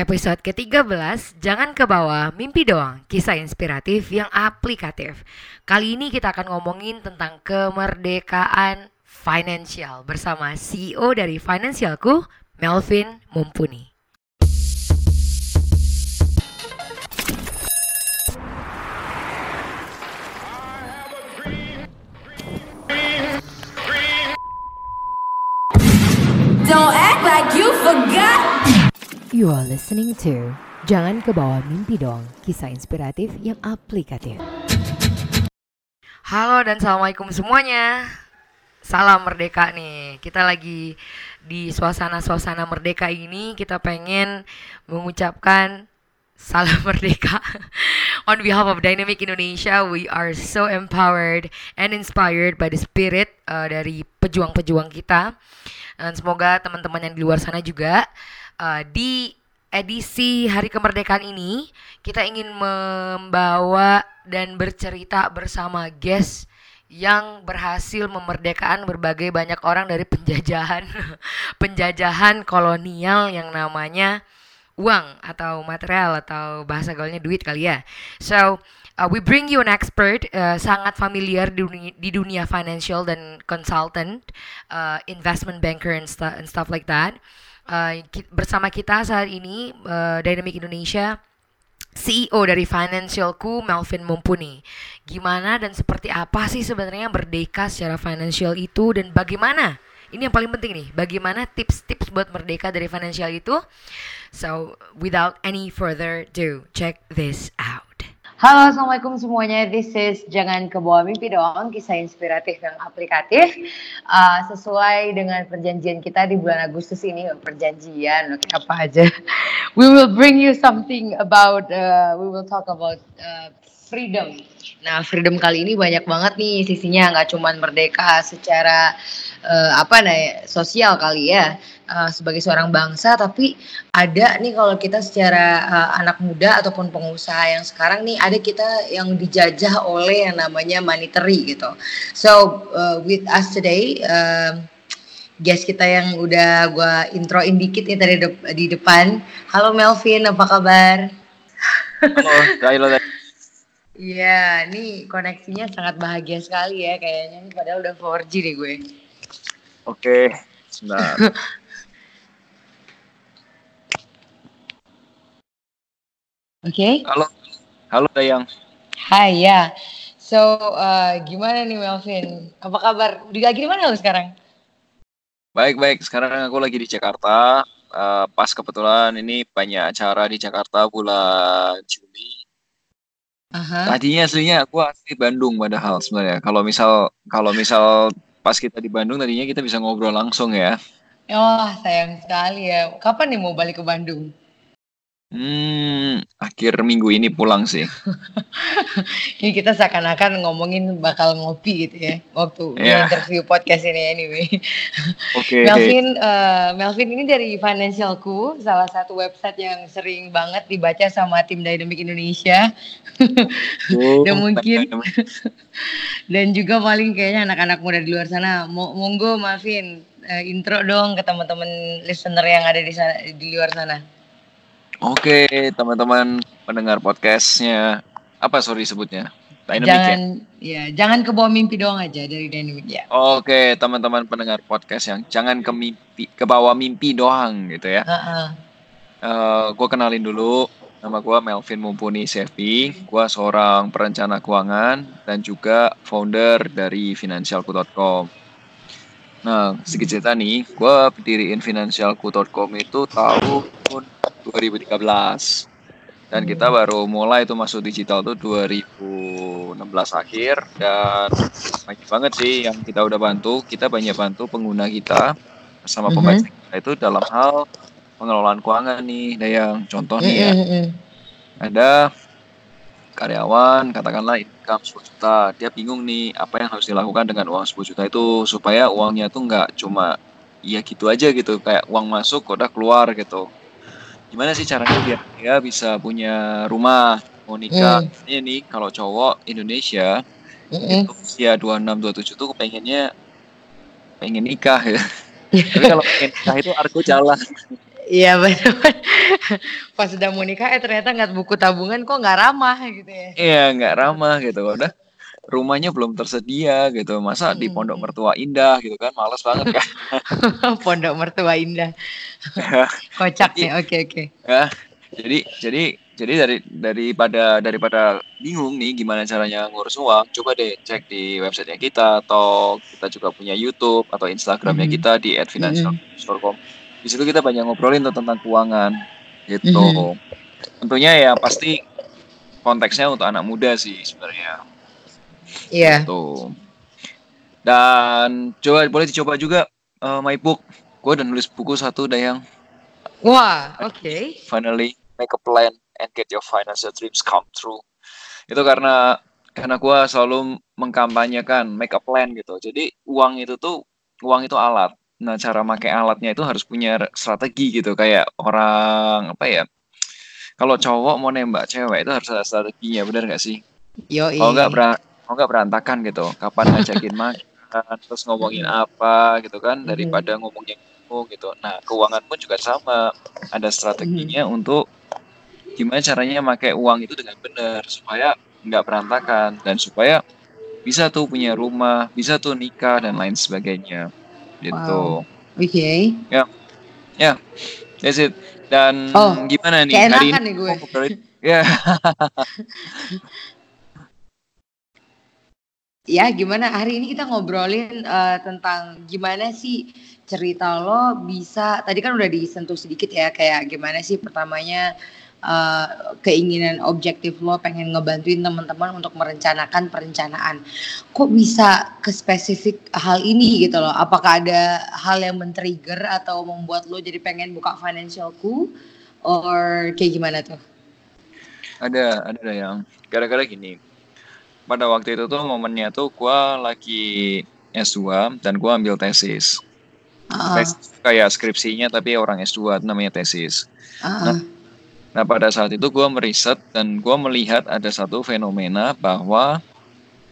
episode ke-13 Jangan ke bawah, mimpi doang Kisah inspiratif yang aplikatif Kali ini kita akan ngomongin tentang kemerdekaan finansial Bersama CEO dari Finansialku, Melvin Mumpuni Don't act like you forgot. You are listening to Jangan ke bawah mimpi dong, kisah inspiratif yang aplikatif. Halo dan assalamualaikum semuanya. Salam merdeka nih. Kita lagi di suasana-suasana merdeka ini kita pengen mengucapkan salam merdeka. On behalf of Dynamic Indonesia, we are so empowered and inspired by the spirit uh, dari pejuang-pejuang kita. Dan semoga teman-teman yang di luar sana juga uh, di edisi Hari Kemerdekaan ini kita ingin membawa dan bercerita bersama guest yang berhasil memerdekakan berbagai banyak orang dari penjajahan penjajahan kolonial yang namanya uang atau material atau bahasa gaulnya duit kali ya. So uh, we bring you an expert uh, sangat familiar di dunia, di dunia financial dan consultant, uh, investment banker and, stu and stuff like that. Ki bersama kita saat ini uh, Dynamic Indonesia CEO dari Financialku Melvin Mumpuni. Gimana dan seperti apa sih sebenarnya merdeka secara financial itu dan bagaimana? Ini yang paling penting nih, bagaimana tips-tips buat merdeka dari financial itu? So, without any further ado, check this out. Halo, Assalamualaikum semuanya. This is Jangan ke bawah mimpi doang, kisah inspiratif yang aplikatif. Uh, sesuai dengan perjanjian kita di bulan Agustus ini, perjanjian, apa aja. We will bring you something about, uh, we will talk about uh, freedom. Nah, freedom kali ini banyak banget nih sisinya, nggak cuma merdeka secara uh, apa nih sosial kali ya uh, sebagai seorang bangsa, tapi ada nih kalau kita secara uh, anak muda ataupun pengusaha yang sekarang nih ada kita yang dijajah oleh yang namanya monetary gitu. So uh, with us today. Uh, guest kita yang udah gue introin dikit nih tadi de di depan. Halo Melvin, apa kabar? Halo, halo. Iya, ini koneksinya sangat bahagia sekali ya kayaknya. Padahal udah 4G deh gue. Oke, sebentar. Oke. Okay. Halo, halo Dayang. Hai ya. So, uh, gimana nih Melvin? Apa kabar? Di lagi di mana lo sekarang? Baik baik. Sekarang aku lagi di Jakarta. Uh, pas kebetulan ini banyak acara di Jakarta bulan Juli. Uh-huh. Tadinya aslinya aku asli Bandung padahal sebenarnya. Kalau misal kalau misal pas kita di Bandung tadinya kita bisa ngobrol langsung ya. Oh sayang sekali ya. Kapan nih mau balik ke Bandung? Hmm, akhir minggu ini pulang sih. ini kita seakan-akan ngomongin bakal ngopi gitu ya waktu yeah. interview podcast ini anyway. Oke. Okay. Melvin, uh, Melvin ini dari Financialku, salah satu website yang sering banget dibaca sama tim Dynamic Indonesia. oh, dan mungkin dan juga paling kayaknya anak-anak muda di luar sana. Monggo Melvin, uh, intro dong ke teman-teman listener yang ada di sana di luar sana. Oke, teman-teman pendengar podcastnya apa sorry sebutnya? Dynamic jangan ya? ya, jangan ke bawah mimpi doang aja dari Dynamic ya. Oke, teman-teman pendengar podcast yang jangan ke mimpi ke bawah mimpi doang gitu ya. Uh -uh. uh, eh, gue kenalin dulu, nama gue Melvin Mumpuni Sevi. Gue seorang perencana keuangan dan juga founder dari Finansialku.com. Nah, sedikit cerita nih, gue berdiriin Finansialku.com itu tahun 2013 dan kita hmm. baru mulai itu masuk digital tuh 2016 akhir. Dan banyak banget sih yang kita udah bantu. Kita banyak bantu pengguna kita sama pembaca mm -hmm. itu dalam hal pengelolaan keuangan nih. Ada yang contoh nih ya. Mm -hmm. ada karyawan katakanlah income 10 juta. Dia bingung nih apa yang harus dilakukan dengan uang 10 juta itu supaya uangnya tuh nggak cuma ya gitu aja gitu. Kayak uang masuk udah keluar gitu gimana sih caranya biar dia bisa punya rumah mau nikah mm. ini kalau cowok Indonesia mm itu usia 26 27 tuh pengennya pengen nikah ya tapi kalau pengen nikah itu argo jalan Iya benar. Pas sudah mau nikah eh ternyata nggak buku tabungan kok nggak ramah gitu ya. Iya nggak ramah gitu. Udah rumahnya belum tersedia gitu. Masa di pondok mertua indah gitu kan, males banget kan. pondok mertua indah. Kocak ya, oke oke. Ya, jadi jadi jadi dari daripada daripada bingung nih gimana caranya ngurus uang, coba deh cek di websitenya kita atau kita juga punya YouTube atau Instagramnya mm -hmm. kita di @financial.com. Mm -hmm. Di situ kita banyak ngobrolin tentang keuangan gitu. Mm -hmm. Tentunya ya pasti konteksnya untuk anak muda sih sebenarnya. Iya. Yeah. Gitu. Dan coba boleh dicoba juga uh, my book. Gue udah nulis buku satu dah yang. Wah, oke. Okay. Finally make a plan and get your financial dreams come true. Itu karena karena gue selalu mengkampanyekan make a plan gitu. Jadi uang itu tuh uang itu alat. Nah cara pakai alatnya itu harus punya strategi gitu. Kayak orang apa ya? Kalau cowok mau nembak cewek itu harus ada strateginya, benar gak sih? Yo. Kalau nggak mau nggak berantakan gitu. Kapan ngajakin makan terus ngomongin apa gitu kan daripada ngomongin ngomong gitu. Nah keuangan pun juga sama. Ada strateginya untuk gimana caranya pakai uang itu dengan benar supaya nggak berantakan dan supaya bisa tuh punya rumah bisa tuh nikah dan lain sebagainya. Gitu. Wow. oke. Okay. ya. Ya. That's it. Dan oh, gimana nih? hari ini nih gue. ya Ya, gimana hari ini kita ngobrolin uh, tentang gimana sih cerita lo bisa tadi kan udah disentuh sedikit ya kayak gimana sih pertamanya uh, keinginan objektif lo pengen ngebantuin teman-teman untuk merencanakan perencanaan. Kok bisa ke spesifik hal ini gitu loh? Apakah ada hal yang men-trigger atau membuat lo jadi pengen buka financialku or kayak gimana tuh? Ada, ada yang gara-gara gini pada waktu itu tuh momennya tuh gue lagi S2 dan gue ambil tesis. Uh. Tesis kayak skripsinya tapi orang S2 namanya tesis. Uh. Nah, nah pada saat itu gue meriset dan gue melihat ada satu fenomena bahwa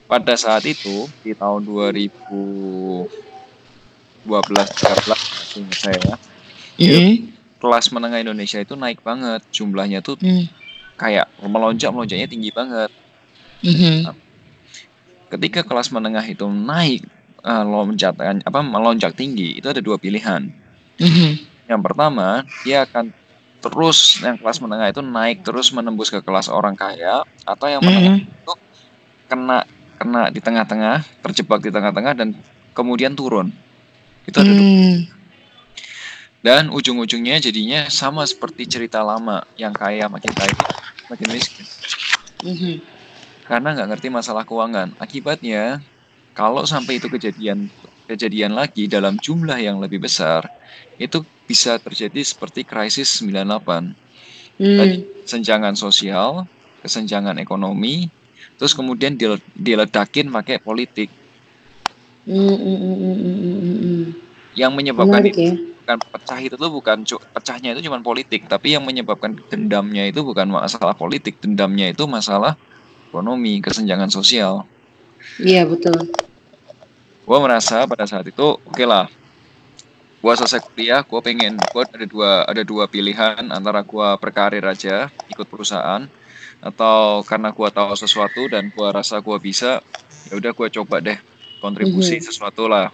pada saat itu di tahun 2012 13 ingat saya ya. Mm. Kelas menengah Indonesia itu naik banget jumlahnya tuh mm. kayak melonjak melonjaknya tinggi banget. Mm -hmm. Ketika kelas menengah itu naik uh, lonjak apa melonjak tinggi itu ada dua pilihan. Mm-hmm. Yang pertama dia akan terus yang kelas menengah itu naik terus menembus ke kelas orang kaya atau yang menengah mm-hmm. itu kena kena di tengah-tengah terjebak di tengah-tengah dan kemudian turun itu ada mm. dua. Dan ujung-ujungnya jadinya sama seperti cerita lama yang kaya makin kaya makin miskin. Mm-hmm karena nggak ngerti masalah keuangan. Akibatnya, kalau sampai itu kejadian kejadian lagi dalam jumlah yang lebih besar, itu bisa terjadi seperti krisis 98. Hmm. Tadi, senjangan sosial, kesenjangan ekonomi, terus kemudian diledakin pakai politik. Hmm, hmm, hmm. Yang menyebabkan Menarik, itu ya? bukan pecah itu tuh bukan pecahnya itu cuma politik, tapi yang menyebabkan dendamnya itu bukan masalah politik, dendamnya itu masalah ekonomi, kesenjangan sosial. Iya betul. Gue merasa pada saat itu oke okay lah. Gue selesai kuliah, gue pengen, gue ada dua ada dua pilihan antara gue berkarir aja, ikut perusahaan, atau karena gue tahu sesuatu dan gue rasa gue bisa, ya udah gue coba deh kontribusi mm -hmm. sesuatu lah,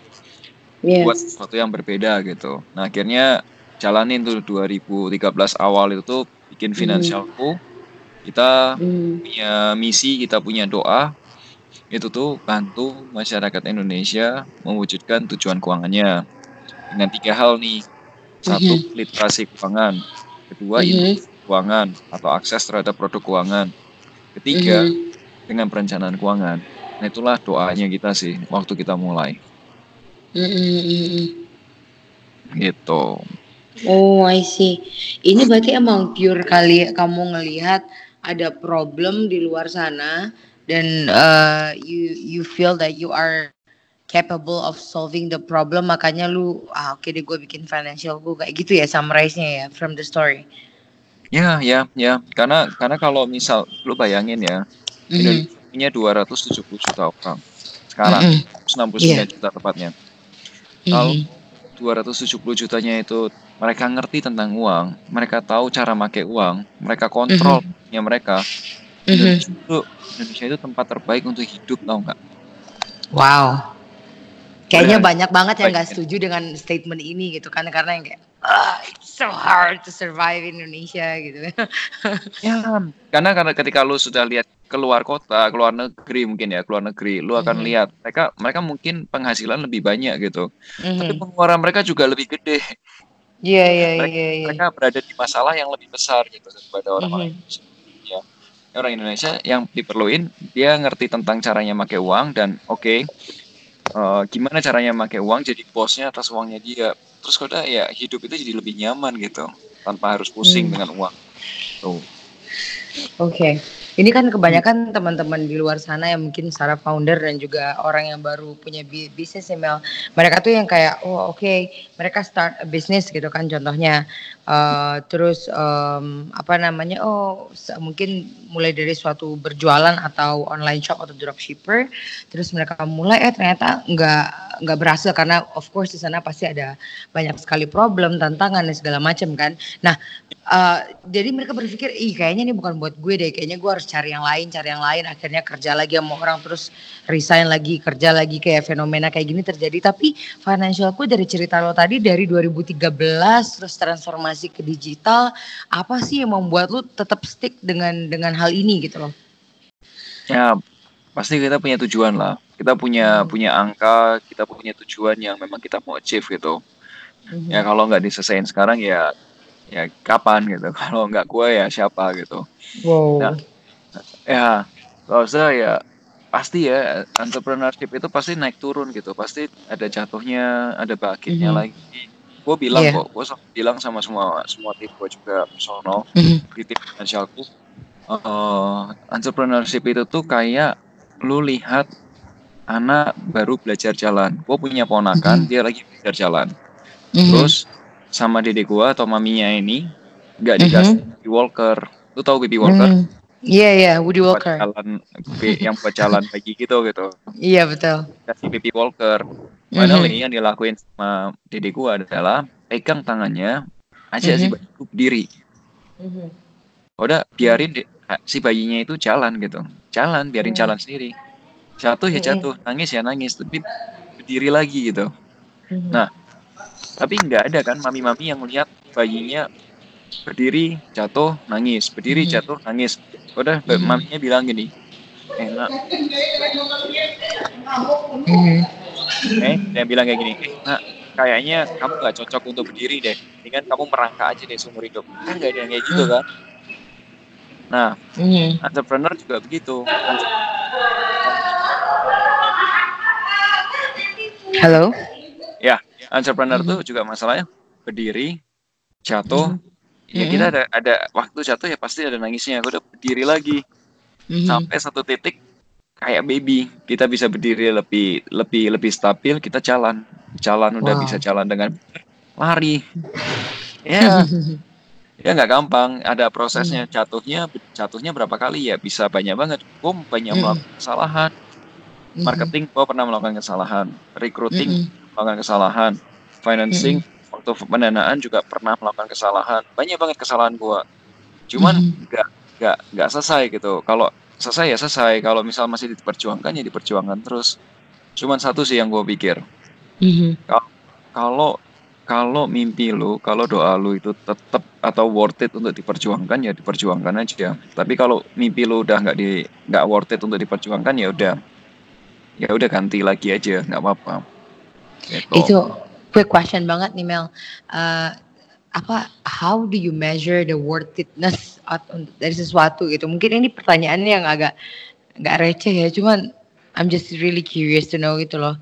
yeah. buat sesuatu yang berbeda gitu. Nah akhirnya jalanin tuh 2013 awal itu tuh bikin finansialku. Mm -hmm kita hmm. punya misi, kita punya doa, itu tuh bantu masyarakat Indonesia mewujudkan tujuan keuangannya dengan tiga hal nih. Satu, hmm. literasi keuangan. Kedua, hmm. keuangan atau akses terhadap produk keuangan. Ketiga, hmm. dengan perencanaan keuangan. Nah itulah doanya kita sih waktu kita mulai. Hmm. hmm, hmm, hmm. Gitu. Oh, I see. Ini berarti emang pure kali kamu ngelihat ada problem di luar sana dan uh, you you feel that you are capable of solving the problem makanya lu ah oke okay deh gue bikin financial gue kayak gitu ya summarize-nya ya from the story. Ya ya ya karena karena kalau misal lu bayangin ya mm-hmm. Indonesia punya 270 juta orang sekarang mm-hmm. 169 yeah. juta tepatnya. Kalau mm-hmm. 270 jutanya itu mereka ngerti tentang uang, mereka tahu cara make uang, mereka kontrol mm -hmm. mereka. Mm-hmm. Indonesia itu Indonesia itu tempat terbaik untuk hidup tau nggak? Wow. Kayaknya banyak banget yang nggak setuju dengan statement ini gitu kan karena yang kayak ah, it's so hard to survive in Indonesia gitu. ya, karena karena ketika lu sudah lihat keluar kota, keluar negeri mungkin ya, keluar negeri, lu akan mm-hmm. lihat mereka mereka mungkin penghasilan lebih banyak gitu. Mm-hmm. Tapi pengeluaran mereka juga lebih gede. Iya, iya, iya, iya. Mereka berada di masalah yang lebih besar gitu daripada orang-orang mm-hmm orang Indonesia yang diperluin dia ngerti tentang caranya pakai uang dan oke okay, uh, eh, gimana caranya pakai uang jadi bosnya atas uangnya dia terus kalau ya hidup itu jadi lebih nyaman gitu tanpa harus pusing hmm. dengan uang tuh oke okay. Ini kan kebanyakan teman-teman di luar sana yang mungkin secara founder dan juga orang yang baru punya bisnis email. Mereka tuh yang kayak, oh oke, okay, mereka start a business gitu kan contohnya. Uh, terus um, apa namanya, oh mungkin mulai dari suatu berjualan atau online shop atau dropshipper. Terus mereka mulai, eh ternyata nggak nggak berhasil karena of course di sana pasti ada banyak sekali problem, tantangan dan segala macam kan. Nah, uh, jadi mereka berpikir, ih kayaknya ini bukan buat gue deh, kayaknya gue harus cari yang lain, cari yang lain, akhirnya kerja lagi sama orang terus resign lagi, kerja lagi kayak fenomena kayak gini terjadi. Tapi financialku dari cerita lo tadi dari 2013 terus transformasi ke digital, apa sih yang membuat lo tetap stick dengan dengan hal ini gitu loh? Ya, pasti kita punya tujuan lah. Kita punya hmm. punya angka, kita punya tujuan yang memang kita mau achieve gitu. Hmm. Ya kalau nggak diselesain sekarang ya ya kapan gitu. Kalau nggak gue ya siapa gitu. Wow. Nah, ya kalau saya ya pasti ya entrepreneurship itu pasti naik turun gitu pasti ada jatuhnya ada bangkitnya mm -hmm. lagi gue bilang yeah. kok gue bilang sama semua semua tim gue juga personal mm -hmm. di tim finansialku uh, entrepreneurship itu tuh kayak lu lihat anak baru belajar jalan gue punya ponakan mm -hmm. dia lagi belajar jalan mm -hmm. terus sama dedek gue atau maminya ini nggak dikasih mm -hmm. walker lu tahu baby walker mm -hmm Iya yeah, iya yeah, Woody Walker. Jalan yang buat jalan pagi gitu gitu. Iya yeah, betul. Kasih Baby Walker. Padahal mm -hmm. yang dilakuin sama dede gua adalah pegang tangannya aja mm -hmm. si bayi berdiri. Mm -hmm. Udah biarin si bayinya itu jalan gitu. Jalan, biarin mm -hmm. jalan sendiri. Jatuh ya jatuh, nangis ya nangis, tapi berdiri lagi gitu. Mm -hmm. Nah, tapi nggak ada kan mami-mami yang melihat bayinya berdiri jatuh nangis berdiri hmm. jatuh nangis udah hmm. maminya bilang gini enak hmm. eh dia bilang kayak gini eh, nah kayaknya kamu gak cocok untuk berdiri deh dengan kamu merangkak aja deh seumur hidup kan gak ada yang kayak gitu hmm. kan nah hmm. entrepreneur juga begitu. Halo? Ya entrepreneur hmm. tuh juga masalahnya berdiri jatuh. Hmm. Ya kita ada ada waktu jatuh ya pasti ada nangisnya. Aku udah berdiri lagi. Mm-hmm. sampai satu titik kayak baby kita bisa berdiri lebih lebih lebih stabil kita jalan. Jalan udah bisa jalan dengan lari. Ya ya nggak gampang. Ada prosesnya. Jatuhnya jatuhnya berapa kali? Ya bisa banyak banget. Gue banyak melakukan kesalahan. Marketing gue pernah melakukan kesalahan. Recruiting melakukan kesalahan. Financing waktu pendanaan juga pernah melakukan kesalahan. Banyak banget kesalahan gua. Cuman mhm. nggak mm. nggak nggak selesai gitu. Kalau selesai ya selesai. Kalau misal masih diperjuangkan ya diperjuangkan terus. Cuman satu sih yang gua pikir. Mm-hmm. kalau kalau mimpi lu, kalau doa lu itu tetap atau worth it untuk diperjuangkan ya diperjuangkan aja. Tapi kalau mimpi lu udah nggak di nggak worth it untuk diperjuangkan ya udah ya udah ganti lagi aja nggak apa-apa. Gitu. Itu quick question banget nih Mel. Uh, apa how do you measure the worth itness dari sesuatu gitu? Mungkin ini pertanyaan yang agak nggak receh ya, cuman I'm just really curious to know gitu loh.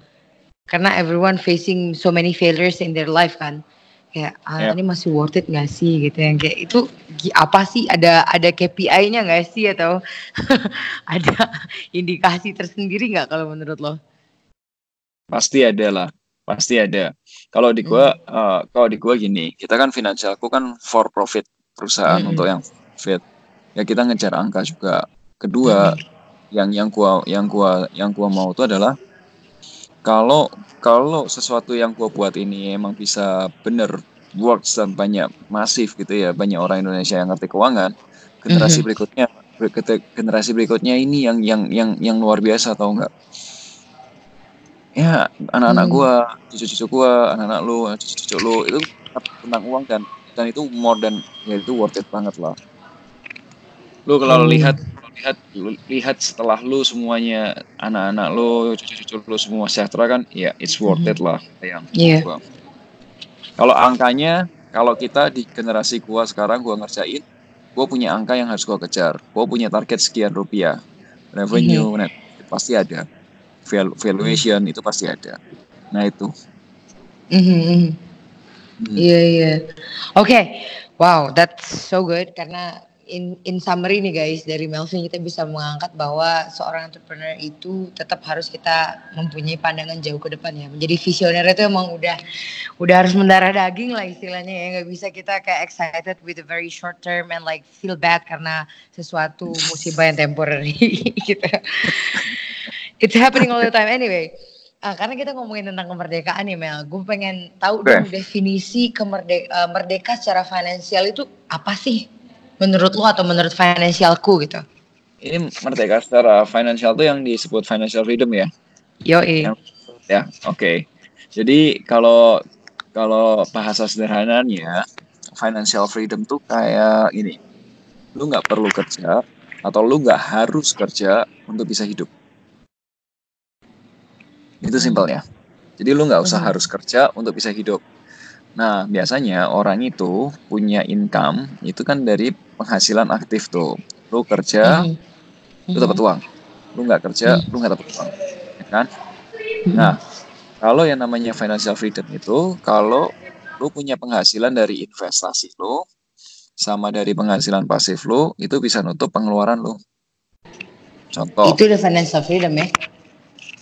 Karena everyone facing so many failures in their life kan. Kayak ah, yeah. ini masih worth it gak sih gitu yang kayak itu apa sih ada ada KPI-nya nggak sih atau ada indikasi tersendiri nggak kalau menurut lo? Pasti ada lah pasti ada. Kalau di gua, hmm. uh, kalau di gua gini, kita kan finansialku kan for profit perusahaan hmm. untuk yang fit. Ya kita ngejar angka juga. Kedua, hmm. yang yang gua yang gua yang gua mau itu adalah kalau kalau sesuatu yang gua buat ini emang bisa bener works dan banyak masif gitu ya banyak orang Indonesia yang ngerti keuangan generasi mm-hmm. berikutnya generasi berikutnya ini yang yang yang yang luar biasa tau nggak ya anak-anak hmm. gua cucu-cucu gua anak-anak lu cucu-cucu lu itu tentang uang dan dan itu more than ya itu worth it banget lah lu kalau hmm. lihat lihat lihat setelah lu semuanya anak-anak lu cucu-cucu lu semua sejahtera kan ya it's worth it lah. Yang yeah. kalau angkanya kalau kita di generasi gua sekarang gua ngerjain gua punya angka yang harus gua kejar. Gua punya target sekian rupiah. Revenue -hmm. net pasti ada. Valuation itu pasti ada. Nah itu. Mm -hmm. Iya iya. Oke, wow, that's so good karena in in summary nih guys dari Melvin kita bisa mengangkat bahwa seorang entrepreneur itu tetap harus kita mempunyai pandangan jauh ke depan ya. Menjadi visioner itu emang udah udah harus mendarah daging lah istilahnya ya. Nggak bisa kita kayak excited with a very short term and like feel bad karena sesuatu musibah yang temporary gitu. It's happening all the time anyway. Uh, karena kita ngomongin tentang kemerdekaan nih Mel, gue pengen tahu okay. dong definisi kemerdeka uh, merdeka secara finansial itu apa sih? Menurut lo atau menurut financialku gitu? Ini merdeka secara financial tuh yang disebut financial freedom ya? Yo Ya, oke. Okay. Jadi kalau kalau bahasa sederhananya financial freedom tuh kayak ini, lu nggak perlu kerja atau lu nggak harus kerja untuk bisa hidup. Itu simpel ya. Jadi lu nggak usah hmm. harus kerja untuk bisa hidup. Nah, biasanya orang itu punya income itu kan dari penghasilan aktif tuh. Lu kerja, mm-hmm. lu dapat uang. Lu nggak kerja, mm-hmm. lu nggak dapat uang. Ya kan? Mm-hmm. Nah, kalau yang namanya financial freedom itu kalau lu punya penghasilan dari investasi lu sama dari penghasilan pasif lu itu bisa nutup pengeluaran lu. Contoh. Itu udah financial freedom ya?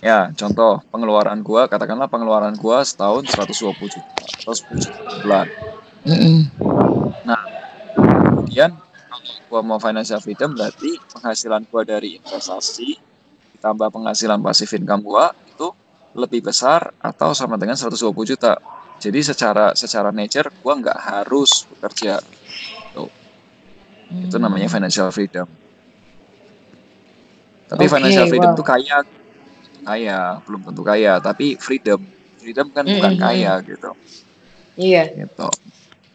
Ya, contoh pengeluaran gua, katakanlah pengeluaran gua setahun 120 juta atau 10 juta bulan. Mm -hmm. Nah, kemudian gua mau financial freedom berarti penghasilan gua dari investasi ditambah penghasilan pasif income gua itu lebih besar atau sama dengan 120 juta. Jadi secara secara nature gua nggak harus bekerja. Tuh. Mm. Itu namanya financial freedom. Tapi okay, financial freedom itu wow. kaya kaya, belum tentu kaya, tapi freedom. Freedom kan mm -hmm. bukan kaya gitu. Iya. Gitu.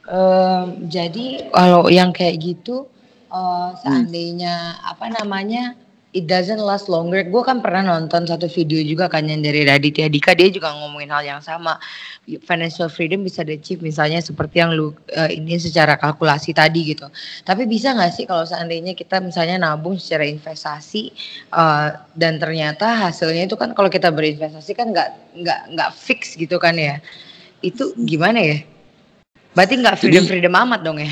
Um, jadi kalau yang kayak gitu uh, seandainya hmm. apa namanya it doesn't last longer. Gue kan pernah nonton satu video juga kan yang dari Raditya Dika dia juga ngomongin hal yang sama. Financial freedom bisa achieve misalnya seperti yang lu uh, ini secara kalkulasi tadi gitu. Tapi bisa nggak sih kalau seandainya kita misalnya nabung secara investasi uh, dan ternyata hasilnya itu kan kalau kita berinvestasi kan nggak nggak nggak fix gitu kan ya. Itu gimana ya? Berarti nggak freedom freedom amat dong ya?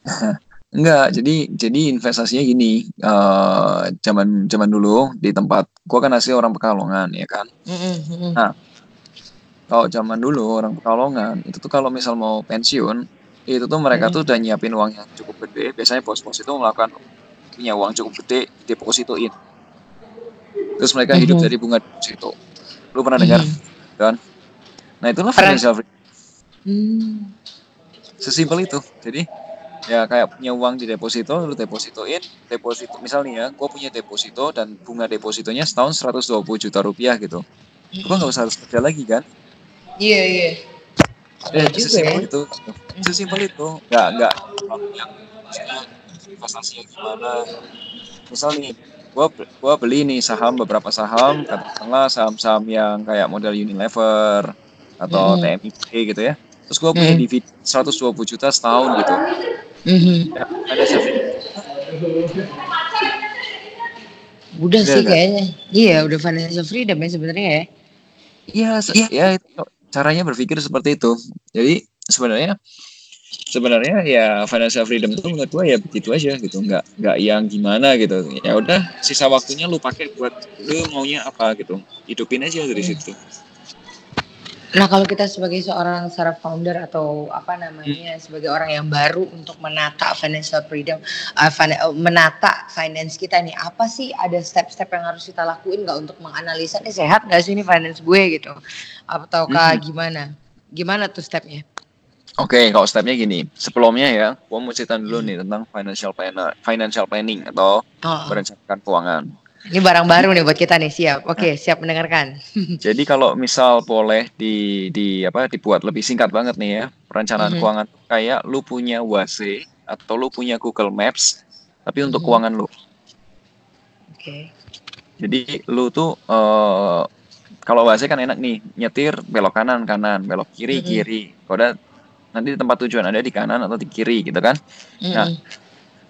Enggak, jadi jadi investasinya gini, uh, zaman zaman dulu di tempat gua kan asli orang Pekalongan ya kan. Mm-hmm. Nah, kalau zaman dulu orang Pekalongan itu tuh kalau misal mau pensiun itu tuh mereka mm-hmm. tuh udah nyiapin uang yang cukup gede. Biasanya bos-bos itu melakukan punya uang cukup gede depositoin. Terus mereka mm-hmm. hidup dari bunga deposito. Lu pernah dengar? Mm-hmm. Kan? Nah, itulah financial freedom. Mm. Sesimpel itu. Jadi ya kayak punya uang di deposito lu depositoin deposito misalnya ya gue punya deposito dan bunga depositonya setahun 120 juta rupiah gitu. Gue nggak usah harus kerja lagi kan? Iya iya. Ya sesimpel ya. itu. Sesimpel itu. Nggak nggak. Yang investasinya gimana? Misal nih gue gua beli nih saham beberapa saham katakanlah saham-saham yang kayak model Unilever atau hmm. TMIP gitu ya. Terus gue punya hmm. dividen 120 juta setahun gitu Mm-hmm. ada Udah sih kayaknya. Iya, udah financial freedom ya sebenarnya ya. Iya, ya, ya itu caranya berpikir seperti itu. Jadi sebenarnya sebenarnya ya financial freedom itu menurut gue ya begitu aja gitu nggak nggak yang gimana gitu ya udah sisa waktunya lu pakai buat lu maunya apa gitu hidupin aja dari situ Nah, kalau kita sebagai seorang startup founder atau apa namanya hmm. sebagai orang yang baru untuk menata financial freedom, uh, fin menata finance kita nih, apa sih ada step-step yang harus kita lakuin nggak untuk menganalisa nih sehat nggak sih ini finance gue gitu, ataukah hmm. gimana? Gimana tuh stepnya? Oke, okay, kalau stepnya gini, sebelumnya ya, gua mau cerita dulu nih tentang financial planner, financial planning atau oh. merencanakan keuangan. Ini barang baru nih buat kita nih, siap. Oke, okay, nah. siap mendengarkan. Jadi kalau misal boleh di di apa dibuat lebih singkat banget nih ya, perencanaan mm -hmm. keuangan kayak lu punya WASE atau lu punya Google Maps tapi untuk mm -hmm. keuangan lu. Oke. Okay. Jadi lu tuh uh, kalau WASE kan enak nih, nyetir belok kanan kanan, belok kiri mm -hmm. kiri. Kalau nanti di tempat tujuan ada di kanan atau di kiri gitu kan. Mm -hmm. Nah,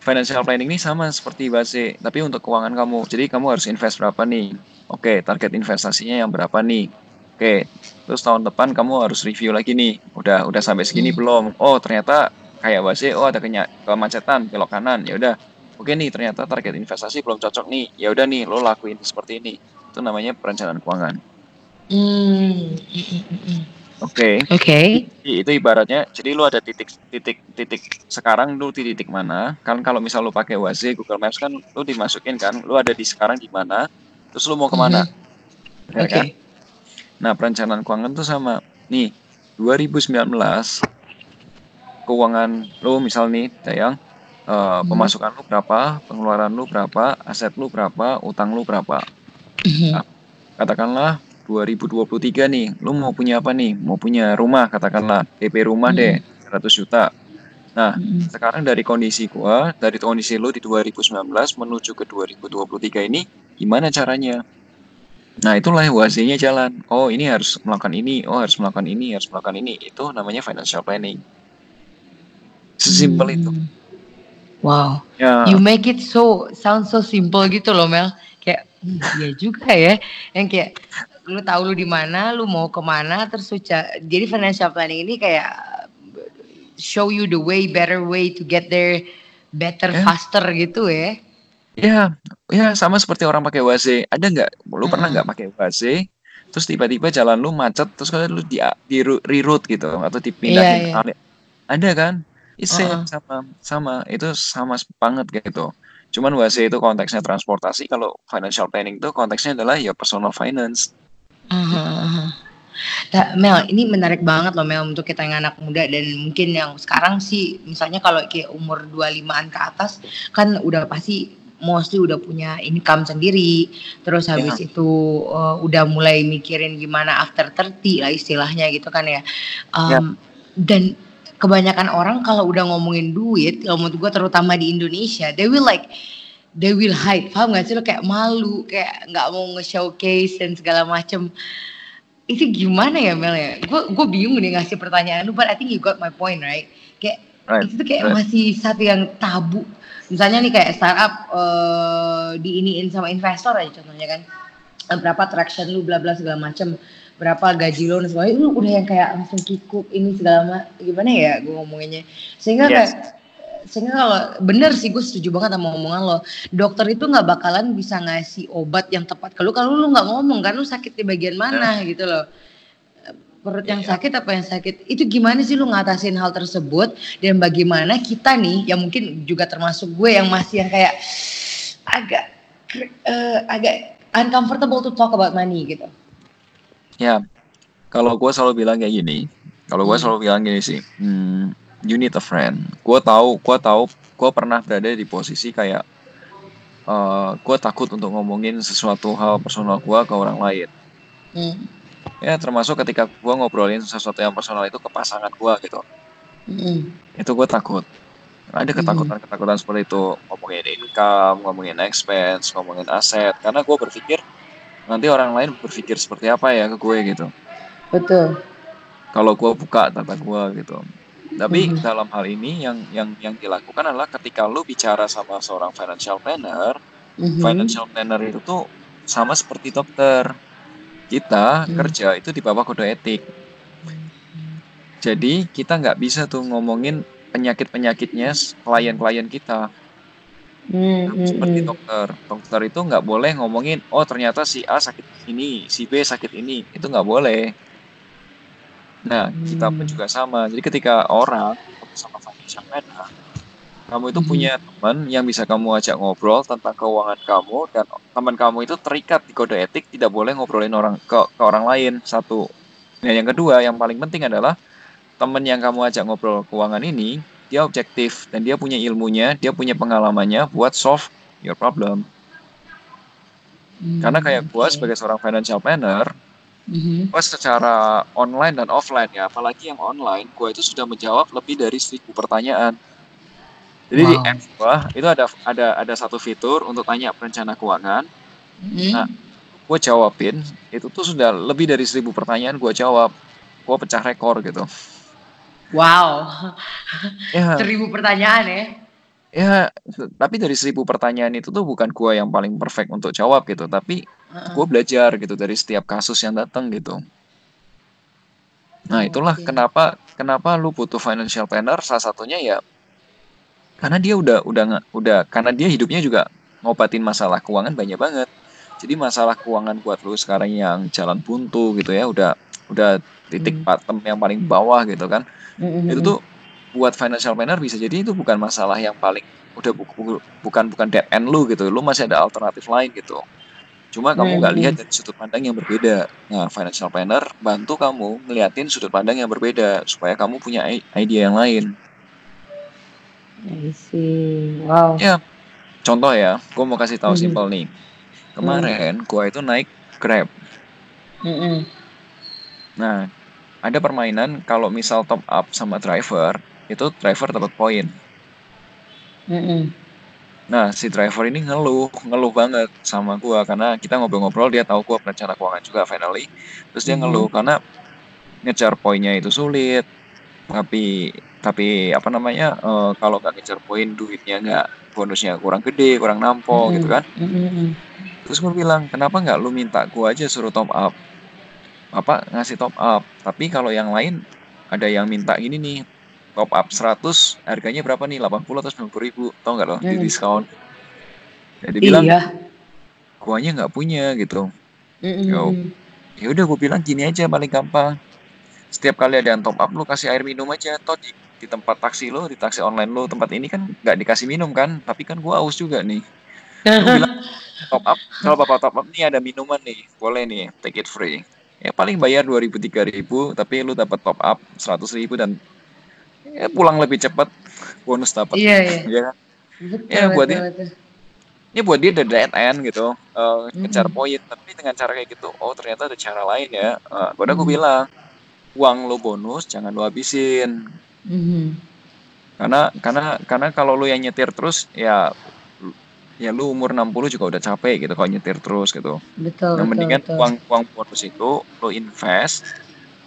financial planning ini sama seperti base, tapi untuk keuangan kamu. Jadi kamu harus invest berapa nih? Oke, target investasinya yang berapa nih? Oke, terus tahun depan kamu harus review lagi nih. Udah udah sampai segini hmm. belum? Oh, ternyata kayak base, oh ada kenya kemacetan belok kanan. Ya udah. Oke nih, ternyata target investasi belum cocok nih. Ya udah nih, lo lakuin seperti ini. Itu namanya perencanaan keuangan. Hmm. Oke. Okay. Oke. Okay. Itu ibaratnya jadi lu ada titik titik titik sekarang lu di titik mana? Kan kalau misal lu pakai Waze, Google Maps kan lu dimasukin kan, lu ada di sekarang di mana? Terus lu mau ke mana? Mm-hmm. Ya Oke. Okay. Kan? Nah, perencanaan keuangan tuh sama. Nih, 2019 keuangan lu misal nih, sayang, uh, hmm. pemasukan lu berapa, pengeluaran lu berapa, aset lu berapa, utang lu berapa. Hmm. Nah, katakanlah 2023 nih, lu mau punya apa nih? Mau punya rumah katakanlah, DP rumah deh 100 hmm. juta. Nah, hmm. sekarang dari kondisi gua, dari kondisi lu di 2019 menuju ke 2023 ini gimana caranya? Nah, itulah wasinya jalan. Oh, ini harus melakukan ini, oh harus melakukan ini, harus melakukan ini. Itu namanya financial planning. Sesimpel hmm. itu. Wow. Ya. You make it so sound so simple gitu loh Mel. Kayak hmm, iya juga ya. Yang kayak lu tahu lu di mana, lu mau ke mana, terus jadi financial planning ini kayak show you the way, better way to get there, better, yeah. faster gitu ya. Ya, ya sama seperti orang pakai WC. Ada nggak? Lu pernah nggak pakai WC? Terus tiba-tiba jalan lu macet, terus kalau lu di, di reroute gitu atau dipindahin yeah, yeah. Ada kan? It's uh -uh. sama sama itu sama banget gitu. Cuman WC itu konteksnya transportasi, kalau financial planning itu konteksnya adalah ya personal finance. Uh-huh. Nah, Mel, ini menarik banget loh Mel untuk kita yang anak muda dan mungkin yang sekarang sih misalnya kalau kayak umur 25-an ke atas kan udah pasti mostly udah punya income sendiri. Terus habis yeah. itu uh, udah mulai mikirin gimana after 30 lah istilahnya gitu kan ya. Um, yeah. Dan kebanyakan orang kalau udah ngomongin duit, kalau menurut gue terutama di Indonesia, they will like they will hide. Paham gak sih? Lo kayak malu kayak nggak mau nge-showcase dan segala macem. Itu gimana ya Mel ya? Gue gue bingung nih ngasih pertanyaan lu but I think you got my point right? Kayak right. itu tuh kayak right. masih satu yang tabu. Misalnya nih kayak startup uh, diiniin sama investor aja contohnya kan. Berapa traction lu bla bla segala macem. Berapa gaji lo dan sebagainya lu udah yang kayak langsung kikuk ini segala macam gimana ya gue ngomonginnya? Sehingga yes. kayak sehingga kalau bener sih gue setuju banget sama omongan lo dokter itu nggak bakalan bisa ngasih obat yang tepat ke lu kalau lu nggak ngomong kan lu sakit di bagian mana ya. gitu loh perut yang ya. sakit apa yang sakit itu gimana sih lu ngatasin hal tersebut dan bagaimana kita nih yang mungkin juga termasuk gue yang masih yang kayak agak uh, agak uncomfortable to talk about money gitu ya kalau gue selalu bilang kayak gini kalau gue hmm. selalu bilang gini sih hmm, you need a friend. Gue tahu, gue tahu, gue pernah berada di posisi kayak uh, eh, gue takut untuk ngomongin sesuatu hal personal gue ke orang lain. Hmm. Ya termasuk ketika gue ngobrolin sesuatu yang personal itu ke pasangan gue gitu. Hmm. Itu gue takut. Ada ketakutan-ketakutan seperti itu ngomongin income, ngomongin expense, ngomongin aset. Karena gue berpikir nanti orang lain berpikir seperti apa ya ke gue gitu. Betul. Kalau gue buka data gue gitu tapi hmm. dalam hal ini yang yang yang dilakukan adalah ketika lu bicara sama seorang financial planner, hmm. financial planner itu tuh sama seperti dokter. Kita hmm. kerja itu di bawah kode etik. Jadi kita nggak bisa tuh ngomongin penyakit-penyakitnya klien-klien kita. Hmm, seperti dokter. Dokter itu nggak boleh ngomongin, oh ternyata si A sakit ini, si B sakit ini. Itu nggak boleh. Nah, hmm. kita pun juga sama. Jadi ketika orang sama financial planner, kamu itu hmm. punya teman yang bisa kamu ajak ngobrol tentang keuangan kamu dan teman kamu itu terikat di kode etik tidak boleh ngobrolin orang ke, ke orang lain satu. Nah, yang kedua yang paling penting adalah temen yang kamu ajak ngobrol keuangan ini dia objektif dan dia punya ilmunya, dia punya pengalamannya buat solve your problem. Hmm, Karena kayak okay. gue sebagai seorang financial planner, mm-hmm. gue secara online dan offline ya, apalagi yang online, gue itu sudah menjawab lebih dari seribu pertanyaan. Jadi wow. di app gue itu ada ada ada satu fitur untuk tanya perencana keuangan. Mm-hmm. Nah, gue jawabin itu tuh sudah lebih dari seribu pertanyaan gue jawab, gue pecah rekor gitu. Wow, ya. seribu pertanyaan ya? Ya, tapi dari seribu pertanyaan itu tuh bukan gue yang paling perfect untuk jawab gitu, tapi uh-uh. gue belajar gitu dari setiap kasus yang datang gitu. Nah, itulah okay. kenapa kenapa lu butuh financial planner salah satunya ya karena dia udah udah udah karena dia hidupnya juga ngobatin masalah keuangan banyak banget. Jadi masalah keuangan buat lu sekarang yang jalan buntu gitu ya, udah udah titik hmm. bottom yang paling bawah gitu kan hmm Itu tuh buat financial planner bisa jadi itu bukan masalah yang paling udah bu, bu, bukan bukan dead end lu gitu. Lu masih ada alternatif lain gitu. Cuma kamu nggak lihat dari sudut pandang yang berbeda. Nah, financial planner bantu kamu ngeliatin sudut pandang yang berbeda supaya kamu punya ide yang lain. I see. Wow. Ya, contoh ya, gue mau kasih tahu mm-hmm. simpel nih. Kemarin mm. gue itu naik Grab. Mm-hmm. Nah, ada permainan kalau misal top up sama driver itu driver dapat poin. Mm -hmm. Nah si driver ini ngeluh ngeluh banget sama gua karena kita ngobrol-ngobrol dia tahu gua perencana keuangan juga finally terus dia mm -hmm. ngeluh karena ngejar poinnya itu sulit tapi tapi apa namanya uh, kalau nggak ngejar poin duitnya nggak bonusnya kurang gede kurang nampo mm -hmm. gitu kan mm -hmm. terus gue bilang kenapa nggak lu minta gua aja suruh top up apa ngasih top up tapi kalau yang lain ada yang minta ini nih top up 100 harganya berapa nih? 80 atau 90 ribu tau nggak loh hmm. di diskon jadi iya. bilang guanya nggak punya gitu. Mm ya udah gue bilang gini aja paling gampang. Setiap kali ada yang top up lu kasih air minum aja. Toh di, di tempat taksi lo di taksi online lo tempat ini kan nggak dikasih minum kan? Tapi kan gua aus juga nih. Gue bilang top up kalau bapak top up nih ada minuman nih boleh nih take it free. Ya paling bayar 2000 3000 tapi lu dapat top up 100 ribu dan ya pulang lebih cepat bonus dapat iya iya ya ya buat dia ini buat dia the dead end gitu uh, mm -hmm. poin tapi dengan cara kayak gitu oh ternyata ada cara lain ya uh, udah mm -hmm. bilang uang lo bonus jangan lo habisin mm -hmm. karena karena karena kalau lo yang nyetir terus ya ya lu umur 60 juga udah capek gitu kalau nyetir terus gitu. Betul. Yang mendingan betul. uang uang bonus itu lu invest,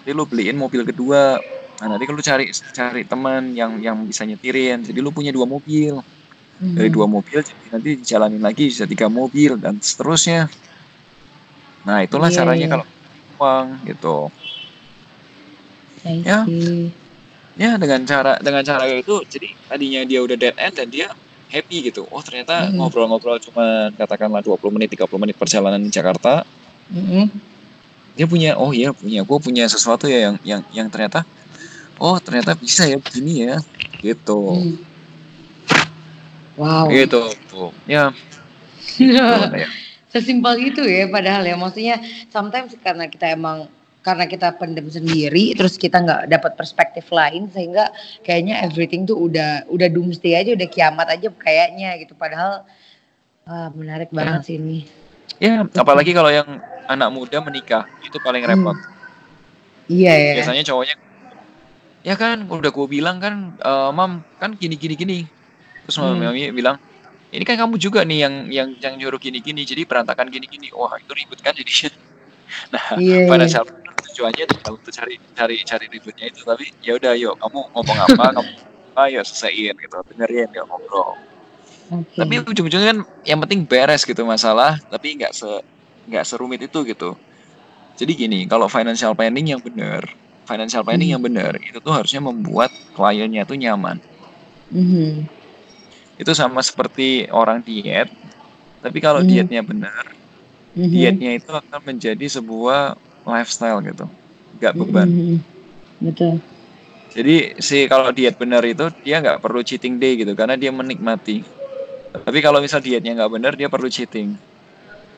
jadi lu beliin mobil kedua. Nah nanti kalau cari cari teman yang yang bisa nyetirin, jadi lu punya dua mobil. Mm-hmm. Dari dua mobil jadi nanti dijalanin lagi bisa tiga mobil dan seterusnya. Nah itulah yeah, caranya yeah. kalau uang gitu. ya. Ya dengan cara dengan cara itu jadi tadinya dia udah dead end dan dia happy gitu. Oh ternyata mm-hmm. ngobrol-ngobrol cuma katakanlah 20 menit 30 menit perjalanan di Jakarta. Mm-hmm. Dia punya oh iya punya gue punya sesuatu ya yang yang yang ternyata oh ternyata bisa ya begini ya gitu. Mm. Wow. Gitu tuh. Ya. Ya. Sesimpel itu ya padahal ya maksudnya sometimes karena kita emang karena kita pendem sendiri terus kita nggak dapat perspektif lain sehingga kayaknya everything tuh udah udah doomsday aja udah kiamat aja kayaknya gitu padahal wah, menarik ya. banget sih ini ya apalagi kalau yang anak muda menikah itu paling repot hmm. iya ya biasanya cowoknya ya kan udah gue bilang kan uh, mam kan gini gini gini terus hmm. mami bilang ini kan kamu juga nih yang yang yang nyuruh gini gini jadi berantakan gini gini wah itu ribut kan jadi nah yeah, pada yeah. saat tujuannya tuh untuk cari cari cari ributnya itu tapi ya udah yuk kamu ngomong apa kamu apa ya selesaiin gitu dengerin ya ngobrol okay. tapi ujung-ujungnya kan yang penting beres gitu masalah tapi nggak se nggak serumit itu gitu jadi gini kalau financial planning yang benar financial planning hmm. yang benar itu tuh harusnya membuat kliennya tuh nyaman hmm. itu sama seperti orang diet tapi kalau hmm. dietnya benar hmm. dietnya itu akan menjadi sebuah lifestyle gitu nggak beban mm-hmm. betul jadi si kalau diet benar itu dia nggak perlu cheating day gitu karena dia menikmati tapi kalau misal dietnya nggak benar dia perlu cheating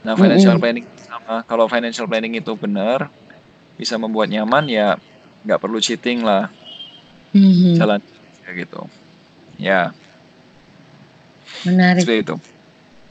nah financial mm-hmm. planning sama kalau financial planning itu benar bisa membuat nyaman ya nggak perlu cheating lah mm-hmm. jalan kayak gitu ya menarik seperti itu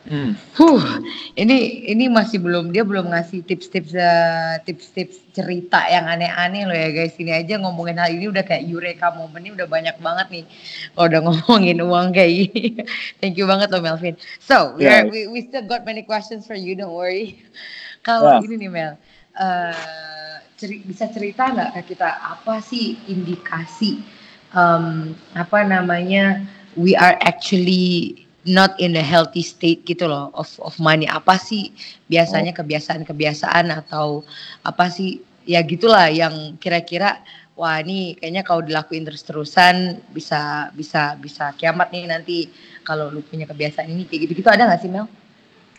Hmm. Huh, ini ini masih belum dia belum ngasih tips-tips uh, tips-tips cerita yang aneh-aneh loh ya guys. Ini aja ngomongin hal ini udah kayak eureka moment ini udah banyak banget nih. Kalau udah ngomongin uang kayak gini. Thank you banget loh Melvin. So, we, yeah. are, we we still got many questions for you, don't worry. Kalau yeah. ini nih Mel, uh, ceri bisa cerita nggak ke kita apa sih indikasi um, apa namanya we are actually not in a healthy state gitu loh of of money apa sih biasanya oh. kebiasaan-kebiasaan atau apa sih ya gitulah yang kira-kira wah ini kayaknya kalau dilakuin terus-terusan bisa bisa bisa kiamat nih nanti kalau lu punya kebiasaan ini kayak gitu-gitu ada nggak sih Mel?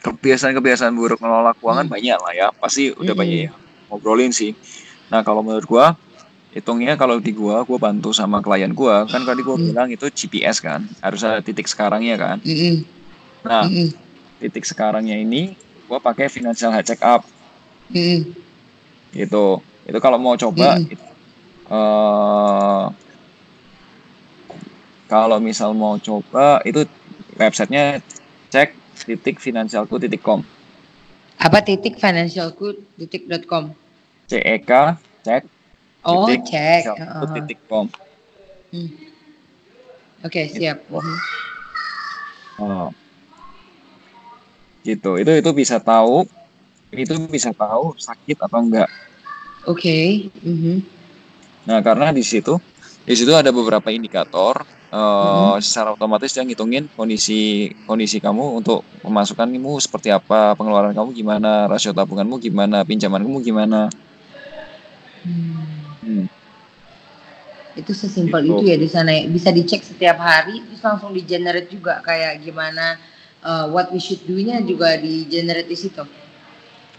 Kebiasaan-kebiasaan buruk mengelola keuangan hmm. banyak lah ya pasti udah hmm. banyak ya ngobrolin sih. Nah kalau menurut gua hitungnya kalau di gua gua bantu sama klien gua kan tadi gua mm. bilang itu GPS kan harus ada titik sekarangnya kan mm -hmm. nah mm -hmm. titik sekarangnya ini gua pakai financial health check up mm -hmm. gitu itu kalau mau coba mm -hmm. itu, uh, kalau misal mau coba itu websitenya cek titik financialku titik com apa titik financialku titik dot com cek cek Oh, titik, cek. Uh-huh. titik com. Hmm. Oke, okay, siap. Gitu. Oh. Gitu. Itu itu bisa tahu itu bisa tahu sakit atau enggak. Oke. Okay. Mm-hmm. Nah, karena di situ di situ ada beberapa indikator uh, mm-hmm. secara otomatis yang ngitungin kondisi kondisi kamu untuk pemasukanmu seperti apa, pengeluaran kamu gimana, rasio tabunganmu gimana, pinjamanmu gimana. Hmm. Hmm. Itu sesimpel gitu. itu ya di sana ya. Bisa dicek setiap hari terus langsung di generate juga kayak gimana uh, what we should do-nya juga di generate di situ.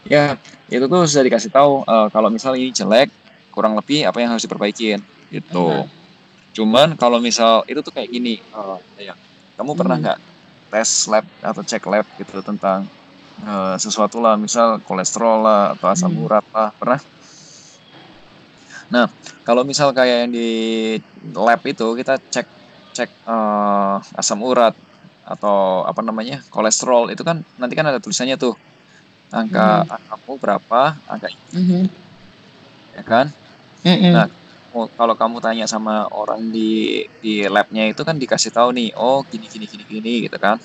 Ya, itu tuh sudah dikasih tahu uh, kalau misalnya ini jelek, kurang lebih apa yang harus diperbaikin gitu. Uh -huh. Cuman kalau misal itu tuh kayak gini, uh, ya, kamu hmm. pernah nggak tes lab atau cek lab gitu tentang uh, sesuatu lah, misal kolesterol lah atau asam hmm. urat lah, pernah? Nah, kalau misal kayak yang di lab itu kita cek cek uh, asam urat atau apa namanya kolesterol itu kan nanti kan ada tulisannya tuh angka mm. angkamu berapa angka mm -hmm. ya kan mm -hmm. nah kalau kamu tanya sama orang di di labnya itu kan dikasih tahu nih oh gini gini gini gini gitu kan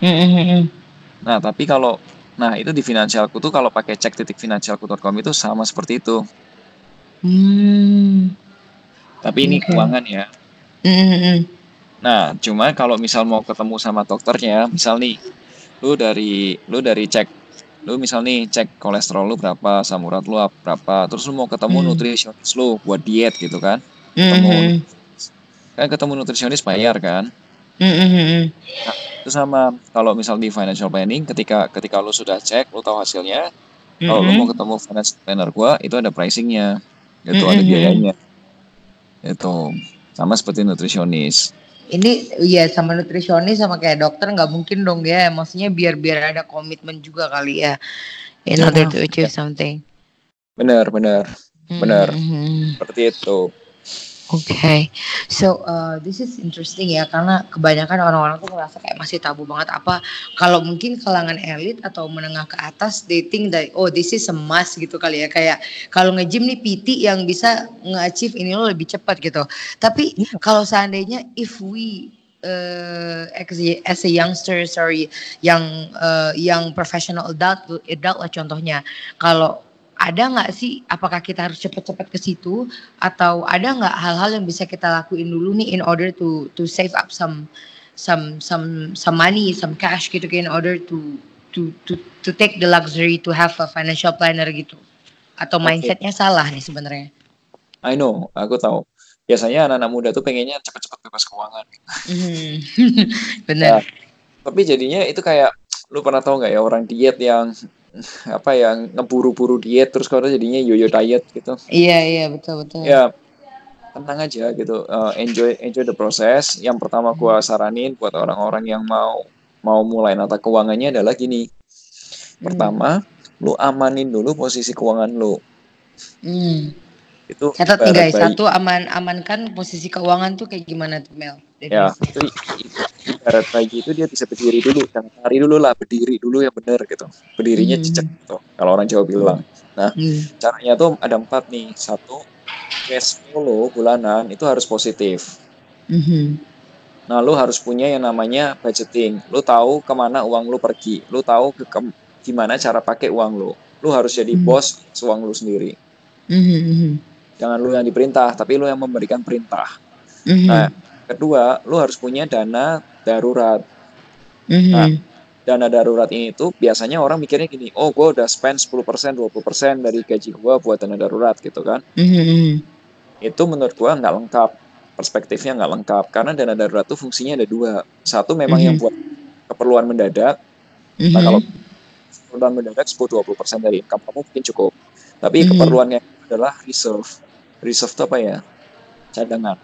mm -hmm. nah tapi kalau nah itu di finansialku tuh kalau pakai cek titik finansialku.com itu sama seperti itu Hmm. Tapi ini okay. keuangan ya. Nah, cuma kalau misal mau ketemu sama dokternya, misal nih, lu dari lu dari cek, lu misal nih cek kolesterol lu berapa, asam urat lu berapa, terus lu mau ketemu mm. nutrisionis lu buat diet gitu kan? Ketemu, mm-hmm. kan ketemu nutrisionis bayar kan? Mm-hmm. Nah, itu sama kalau misal di financial planning, ketika ketika lu sudah cek, lu tahu hasilnya, mm-hmm. kalau lu mau ketemu financial planner gua, itu ada pricingnya itu mm -hmm. ada biayanya itu sama seperti nutrisionis ini ya sama nutrisionis sama kayak dokter nggak mungkin dong ya. Maksudnya biar biar ada komitmen juga kali ya. In order to achieve something. Benar benar. Benar. Mm -hmm. seperti itu okay. so uh, this is interesting ya karena kebanyakan orang-orang tuh merasa kayak masih tabu banget apa kalau mungkin kalangan elit atau menengah ke atas they think that oh this is a must gitu kali ya kayak kalau nge-gym nih PT yang bisa nge-achieve ini lo lebih cepat gitu. Tapi yeah. kalau seandainya if we uh, as, a, as a youngster sorry yang uh, yang professional adult adult lah contohnya kalau ada nggak sih apakah kita harus cepet-cepet ke situ? Atau ada nggak hal-hal yang bisa kita lakuin dulu nih in order to to save up some some some some money some cash gitu in order to to to to take the luxury to have a financial planner gitu? Atau mindsetnya salah nih sebenarnya? I know aku tahu. Biasanya anak-anak muda tuh pengennya cepet-cepet bebas keuangan. Mm. benar nah, tapi jadinya itu kayak lu pernah tahu nggak ya orang diet yang apa yang ngeburu-buru diet terus kalau jadinya yoyo diet gitu. Iya iya betul betul. Ya tenang aja gitu uh, enjoy enjoy the process. Yang pertama gua saranin buat orang-orang yang mau mau mulai nata keuangannya adalah gini. Pertama, hmm. lu amanin dulu posisi keuangan lu. Hmm. itu catat nih guys satu aman amankan posisi keuangan tuh kayak gimana tuh Mel ya itu ibarat bayi itu dia bisa berdiri dulu dan lari dulu lah berdiri dulu yang benar gitu berdirinya hmm. cicak gitu kalau orang Jawa bilang nah hmm. caranya tuh ada empat nih satu cash flow bulanan itu harus positif hmm. nah lu harus punya yang namanya budgeting lu tahu ke mana uang lu pergi lu tahu ke, ke gimana cara pakai uang lu lu harus jadi hmm. bos uang lu sendiri hmm jangan lu yang diperintah tapi lu yang memberikan perintah mm-hmm. nah kedua lu harus punya dana darurat mm-hmm. nah dana darurat ini tuh biasanya orang mikirnya gini oh gue udah spend 10% 20% dari gaji gue buat dana darurat gitu kan mm-hmm. itu menurut gue nggak lengkap perspektifnya nggak lengkap karena dana darurat tuh fungsinya ada dua satu memang mm-hmm. yang buat keperluan mendadak mm-hmm. nah kalau keperluan mendadak 10-20% dari income kamu mungkin cukup tapi mm-hmm. keperluannya adalah reserve reserve itu apa ya cadangan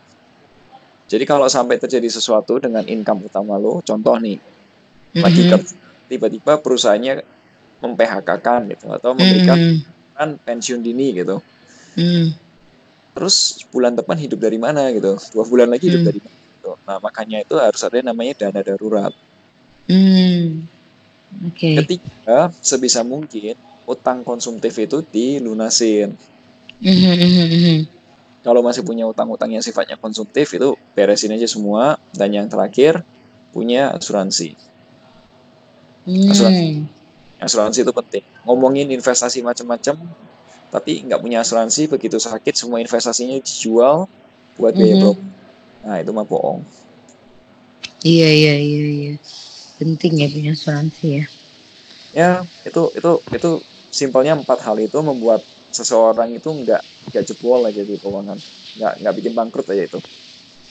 jadi kalau sampai terjadi sesuatu dengan income utama lo contoh nih mm-hmm. tiba-tiba perusahaannya memphk kan gitu atau memberikan mm-hmm. pensiun dini gitu mm-hmm. terus bulan depan hidup dari mana gitu dua bulan lagi hidup mm-hmm. dari mana gitu. nah makanya itu harus ada namanya dana darurat mm-hmm. Okay. Ketiga, sebisa mungkin utang konsumtif itu dilunasin. Mm-hmm. Kalau masih punya utang-utang yang sifatnya konsumtif itu beresin aja semua. Dan yang terakhir punya asuransi. Mm. Asuransi, asuransi itu penting. Ngomongin investasi macam-macam, tapi nggak punya asuransi begitu sakit semua investasinya dijual buat biaya mm-hmm. Nah itu mah bohong. Iya iya iya iya. Penting ya punya asuransi ya. Ya itu itu itu simpelnya empat hal itu membuat seseorang itu nggak nggak jebol aja di keuangan nggak nggak bikin bangkrut aja itu.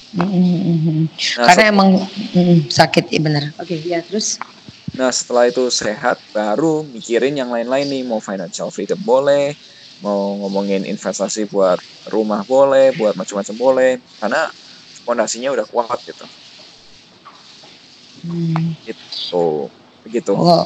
Mm-hmm. nah, karena emang mm, sakit ya benar oke okay, ya terus? Nah setelah itu sehat baru mikirin yang lain-lain nih. Mau financial freedom boleh mau ngomongin investasi buat rumah boleh buat macam-macam boleh. Karena fondasinya udah kuat gitu. Hmm. gitu. Begitu. Oh.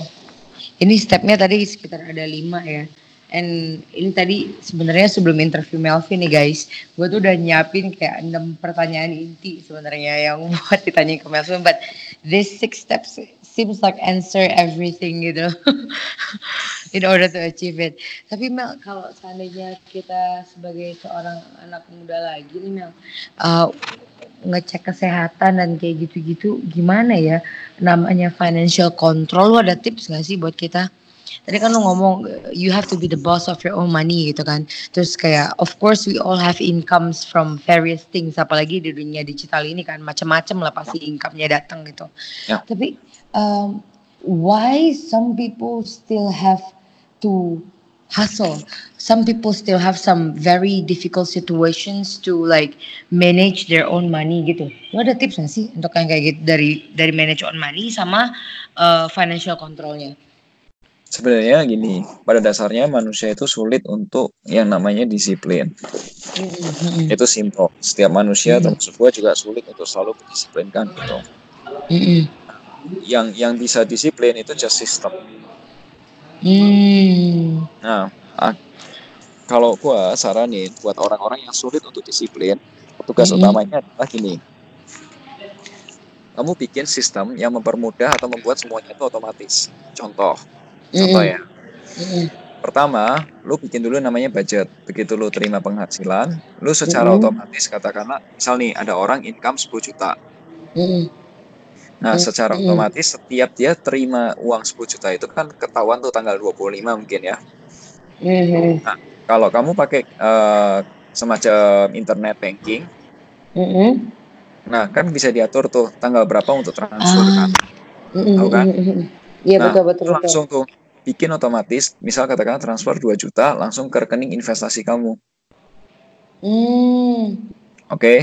ini stepnya tadi sekitar ada lima ya And ini tadi sebenarnya sebelum interview Melvin nih guys, gue tuh udah nyiapin kayak enam pertanyaan inti sebenarnya yang buat ditanya ke Melvin. But this six steps seems like answer everything gitu in order to achieve it. Tapi Mel, kalau seandainya kita sebagai seorang anak muda lagi nih Mel, uh, ngecek kesehatan dan kayak gitu-gitu, gimana ya namanya financial control? Lo ada tips gak sih buat kita? Tadi kan lu ngomong you have to be the boss of your own money gitu kan terus kayak of course we all have incomes from various things apalagi di dunia digital ini kan macam-macam lah pasti income-nya datang gitu ya. tapi um, why some people still have to hustle. Some people still have some very difficult situations to like manage their own money gitu. Lo ada tips nggak sih untuk yang kayak gitu dari dari manage own money sama uh, financial controlnya? Sebenarnya gini, pada dasarnya manusia itu sulit untuk yang namanya disiplin. Mm-hmm. Itu simple. Setiap manusia mm-hmm. termasuk gue juga sulit untuk selalu mendisiplinkan gitu. Mm-hmm. Yang yang bisa disiplin itu just system. Mm. Nah, kalau gue saranin buat orang-orang yang sulit untuk disiplin, tugas mm-hmm. utamanya adalah gini. Kamu bikin sistem yang mempermudah atau membuat semuanya itu otomatis. Contoh, Contoh ya. Pertama, lu bikin dulu namanya budget. Begitu lu terima penghasilan, lu secara mm otomatis katakanlah, misal nih ada orang income 10 juta. Nah, secara otomatis setiap dia terima uang 10 juta itu kan ketahuan tuh tanggal 25 mungkin ya. Nah, kalau kamu pakai uh, semacam internet banking, nah kan bisa diatur tuh tanggal berapa untuk transfer ah. kan. Tahu kan? Iya nah, betul betul. Langsung tuh bikin otomatis, misal katakan transfer 2 juta langsung ke rekening investasi kamu. Hmm. Oke. Okay?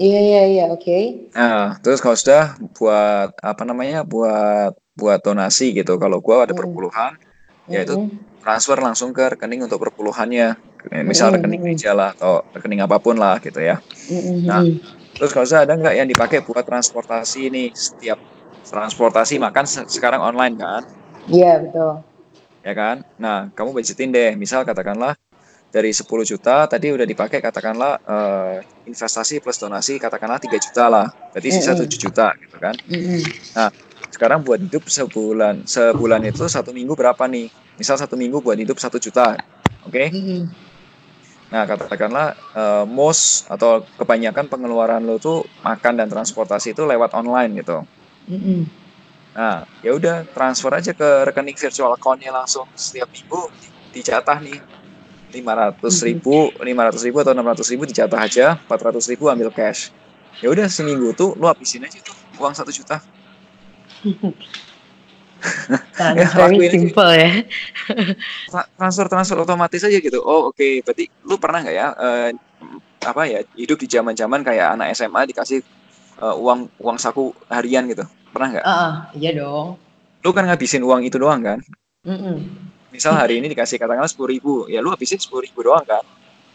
Iya iya iya, oke. Okay. Nah, terus kalau sudah buat apa namanya? buat buat donasi gitu. Kalau gua ada hmm. perpuluhan, mm. yaitu transfer langsung ke rekening untuk perpuluhannya. Misal mm. rekening gereja lah atau rekening apa pun lah gitu ya. Mm. Nah, terus kalau sudah ada nggak yang dipakai buat transportasi ini setiap transportasi makan sekarang online kan? Iya, betul ya kan? Nah, kamu budgetin deh, misal katakanlah dari 10 juta tadi udah dipakai katakanlah uh, investasi plus donasi katakanlah 3 juta lah. Berarti sisa mm -hmm. 7 juta gitu kan. Nah, sekarang buat hidup sebulan sebulan itu satu minggu berapa nih? Misal satu minggu buat hidup satu juta, oke? Okay? Nah, katakanlah uh, most atau kebanyakan pengeluaran lo tuh makan dan transportasi itu lewat online gitu. Nah, ya udah transfer aja ke rekening virtual account-nya langsung setiap minggu dijatah nih. lima ratus ribu lima ratus ribu atau enam ratus ribu dijatah aja empat ratus ribu ambil cash. Ya udah seminggu tuh lu habisin aja tuh uang satu juta. Ya, very simple ya. Transfer transfer otomatis aja gitu. Oh oke okay. berarti lu pernah nggak ya uh, apa ya hidup di zaman zaman kayak anak SMA dikasih uh, uang uang saku harian gitu pernah nggak? Uh, iya dong. Lu kan ngabisin uang itu doang kan? Mm -mm misal hari ini dikasih katakanlah sepuluh ribu ya lu habisin sepuluh ribu doang kan?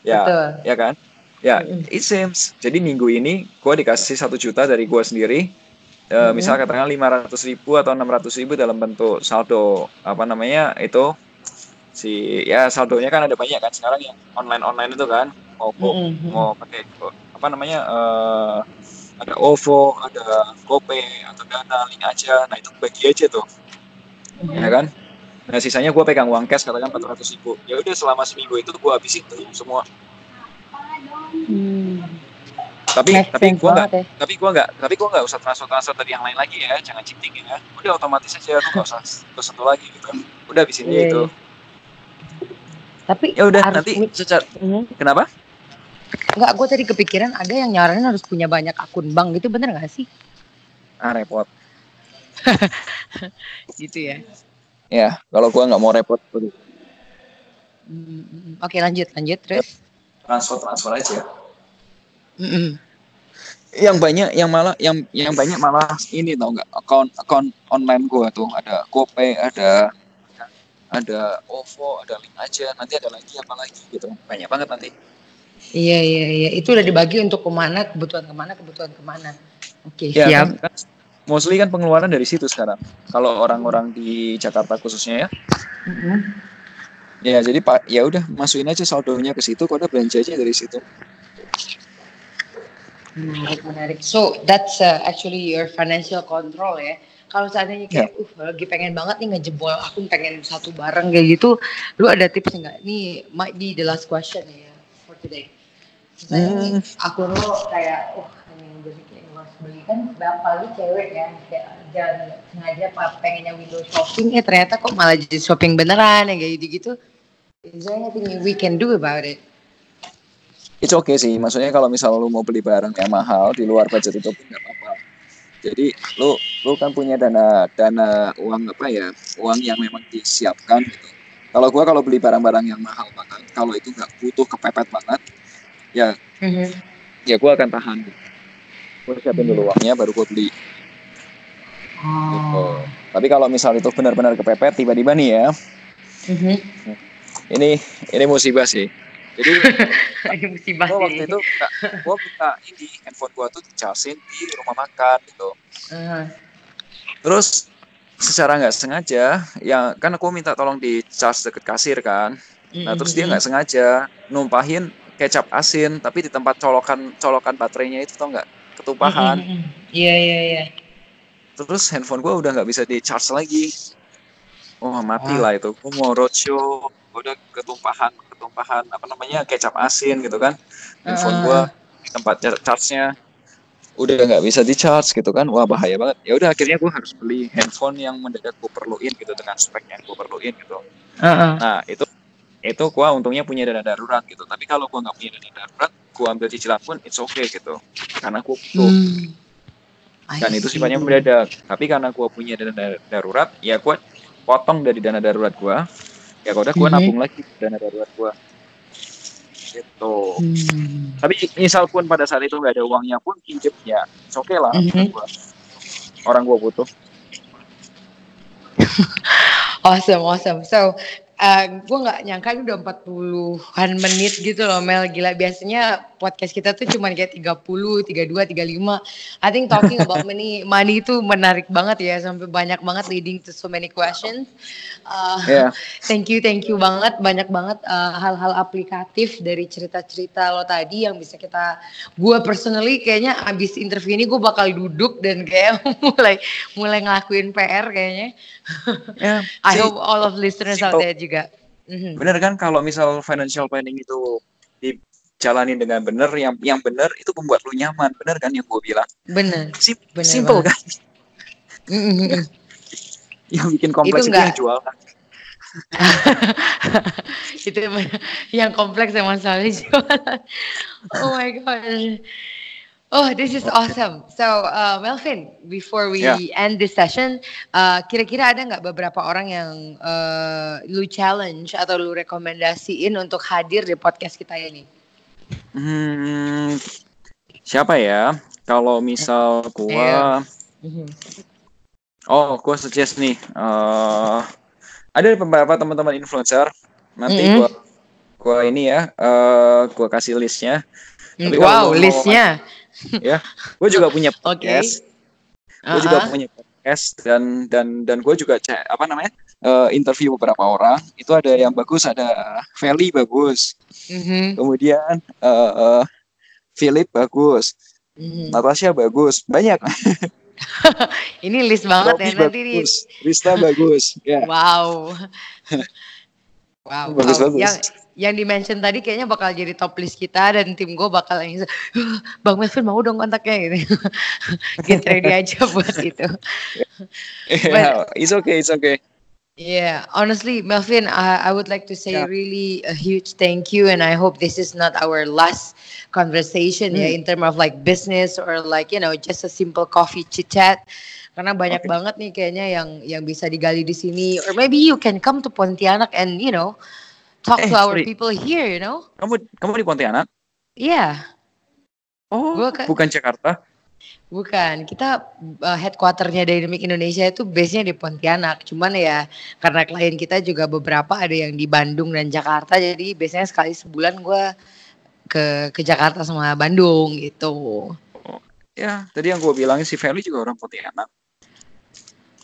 Ya Betul. ya kan? Ya it seems. Jadi minggu ini gue dikasih satu juta dari gue sendiri. Uh, mm misal katakanlah lima ratus ribu atau enam ratus ribu dalam bentuk saldo apa namanya itu si ya saldonya kan ada banyak kan? Sekarang yang online online itu kan mau mm-hmm. mau pakai apa namanya uh, ada OVO, ada GoPay atau Dana, link aja. Nah itu bagi aja tuh, mm-hmm. ya kan? Nah sisanya gue pegang uang cash katakan 400 ribu. Ya udah selama seminggu itu gue habisin tuh semua. Hmm. Tapi Make tapi gue nggak ya. tapi gue nggak tapi gue nggak usah transfer transfer dari yang lain lagi ya jangan cheating ya udah otomatis aja lu nggak usah terus satu lagi gitu udah habisin yeah, itu yeah. tapi ya udah nanti secara mm-hmm. kenapa Enggak, gue tadi kepikiran ada yang nyaranin harus punya banyak akun bank gitu bener gak sih? Ah repot. gitu ya. Ya, kalau gua nggak mau repot. Hmm, Oke, lanjut, lanjut terus. Transfer transfer aja. Mm -mm. Yang banyak, yang malah, yang yang banyak malah ini tau nggak? Account account online gua tuh ada GoPay, ada ada OVO, ada link aja. Nanti ada lagi apa lagi gitu. Banyak banget nanti. Iya iya iya. Itu udah dibagi untuk ke mana, kebutuhan ke mana, kebutuhan ke mana. Oke, okay, ya, siap. Kan, mostly kan pengeluaran dari situ sekarang. Kalau orang-orang di Jakarta khususnya ya. Mm-hmm. Ya jadi pak ya udah masukin aja saldonya ke situ, kau udah belanja aja dari situ. Menarik menarik. So that's uh, actually your financial control ya. Kalau seandainya kayak, yeah. uh lagi pengen banget nih ngejebol aku pengen satu barang kayak gitu, lu ada tips nggak? Nih might be the last question ya for today. Misalnya hmm. aku lo kayak, uh beli kan apalagi cewek ya kayak jangan sengaja pengennya window shopping eh ternyata kok malah jadi shopping beneran ya kayak gitu gitu is there anything we can do about it It's okay sih, maksudnya kalau misal lu mau beli barang yang mahal di luar budget itu pun nggak apa-apa. Jadi lu lu kan punya dana dana uang apa ya, uang yang memang disiapkan gitu. Kalau gua kalau beli barang-barang yang mahal banget, kalau itu nggak butuh kepepet banget, ya mm-hmm. ya gua akan tahan. Gitu gue siapin dulu uangnya baru gue beli oh. gitu. tapi kalau misal itu benar-benar kepepet tiba-tiba nih ya mm-hmm. ini ini musibah sih jadi ini musibah gue waktu itu gue buka ini handphone gue tuh dicasin di rumah makan gitu uh. terus secara nggak sengaja ya kan aku minta tolong di charge deket kasir kan nah terus dia nggak sengaja numpahin kecap asin tapi di tempat colokan colokan baterainya itu tau nggak ketumpahan. Iya iya iya. Terus handphone gue udah nggak bisa di charge lagi. Oh mati lah itu. Gue mau roadshow, udah ketumpahan ketumpahan apa namanya kecap asin gitu kan. Handphone gue di tempat charge-nya udah nggak bisa di charge gitu kan. Wah bahaya banget. Ya udah akhirnya gue harus beli handphone yang mendadak gue perluin gitu dengan spek yang gue perluin gitu. Uh -uh. Nah itu itu gue untungnya punya dana darurat gitu. Tapi kalau gue nggak punya dana darurat, gue ambil cicilan pun it's okay gitu karena gue butuh hmm. dan itu sifatnya mendadak tapi karena gue punya dana darurat ya gue potong dari dana darurat gue ya udah gue hmm. nabung lagi dana darurat gue gitu hmm. tapi misal pun pada saat itu nggak ada uangnya pun pinjem ya it's okay lah hmm. gua. orang gue butuh awesome awesome so uh, eh, gue nggak nyangka ini udah 40-an menit gitu loh Mel. Gila biasanya podcast kita tuh cuma kayak 30, 32, 35. I think talking about money, money itu menarik banget ya sampai banyak banget leading to so many questions. Uh, yeah. Thank you, thank you banget. Banyak banget uh, hal-hal uh, aplikatif dari cerita-cerita lo tadi yang bisa kita, gue personally kayaknya abis interview ini gue bakal duduk dan kayak mulai mulai ngelakuin PR kayaknya. Yeah. I hope all of listeners out there juga. Mm-hmm. Bener kan kalau misal financial planning itu dijalani dengan benar, yang yang benar itu membuat lu nyaman, bener kan yang gue bilang? Bener. Sim- bener simple banget. kan? Yang bikin kompleks itu, itu yang jual kan. itu yang kompleks yang masalahnya jualan. Oh my god. Oh, this is awesome. So, uh, Melvin, before we yeah. end this session, uh, kira-kira ada nggak beberapa orang yang uh, lu challenge atau lu rekomendasiin untuk hadir di podcast kita ini? Hmm, siapa ya? Kalau misal gua, yeah. oh, gua suggest nih. Uh, ada beberapa teman-teman influencer. Nanti mm -hmm. gua, gua ini ya, uh, gua kasih listnya. Tapi wow, listnya. Mau, ya gue juga punya podcast okay. gue uh -huh. juga punya podcast dan dan dan gue juga cek apa namanya uh, interview beberapa orang itu ada yang bagus ada Feli bagus mm -hmm. kemudian uh, uh, Philip bagus mm -hmm. Natasha bagus banyak ini list banget Robi ya nanti bagus. Rista bagus ya wow wow, bagus wow. bagus yang yang dimention tadi kayaknya bakal jadi top list kita dan tim gue bakal yang Bang Melvin mau dong kontaknya gitu. Get ready aja buat itu. Yeah, it's okay, it's okay. Yeah, honestly, Melvin, I, I would like to say yeah. really a huge thank you, and I hope this is not our last conversation mm. ya in terms of like business or like you know just a simple coffee chit chat. Karena banyak okay. banget nih kayaknya yang yang bisa digali di sini, or maybe you can come to Pontianak and you know talk eh, to our sorry. people here, you know. Kamu kamu di Pontianak? Iya. Yeah. Oh, Gua bukan Jakarta. Bukan, kita uh, headquarternya Dynamic Indonesia itu base-nya di Pontianak. Cuman ya karena klien kita juga beberapa ada yang di Bandung dan Jakarta, jadi biasanya sekali sebulan gue ke ke Jakarta sama Bandung gitu. Oh, ya, tadi yang gue bilang si Feli juga orang Pontianak.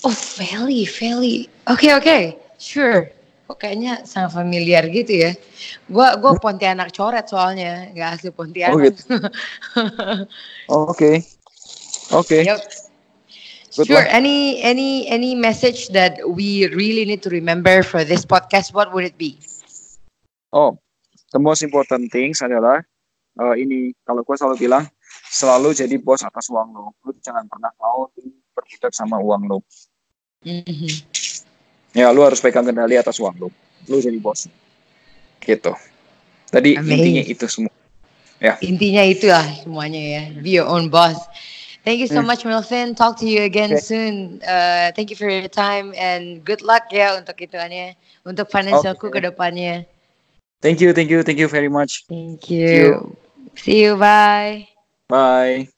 Oh, Feli, Feli. Oke, okay, oke. Okay. Sure kok kayaknya sangat familiar gitu ya. Gua gua Pontianak coret soalnya, nggak asli Pontianak. Oh gitu. oh, Oke. Okay. Oke. Okay. Yep. Good sure. Luck. Any any any message that we really need to remember for this podcast? What would it be? Oh, the most important things adalah uh, ini kalau gue selalu bilang selalu jadi bos atas uang lo. Lo jangan pernah mau diperbudak sama uang lo. Mm -hmm ya lu harus pegang kendali atas uang lu lu jadi bos gitu tadi Amazing. intinya itu semua ya intinya itu lah semuanya ya be your own boss Thank you so hmm. much, Melvin. Talk to you again okay. soon. Uh, thank you for your time and good luck ya untuk ituannya, untuk financialku okay. ke depannya. Thank you, thank you, thank you very much. Thank you. See you. See you. Bye. Bye.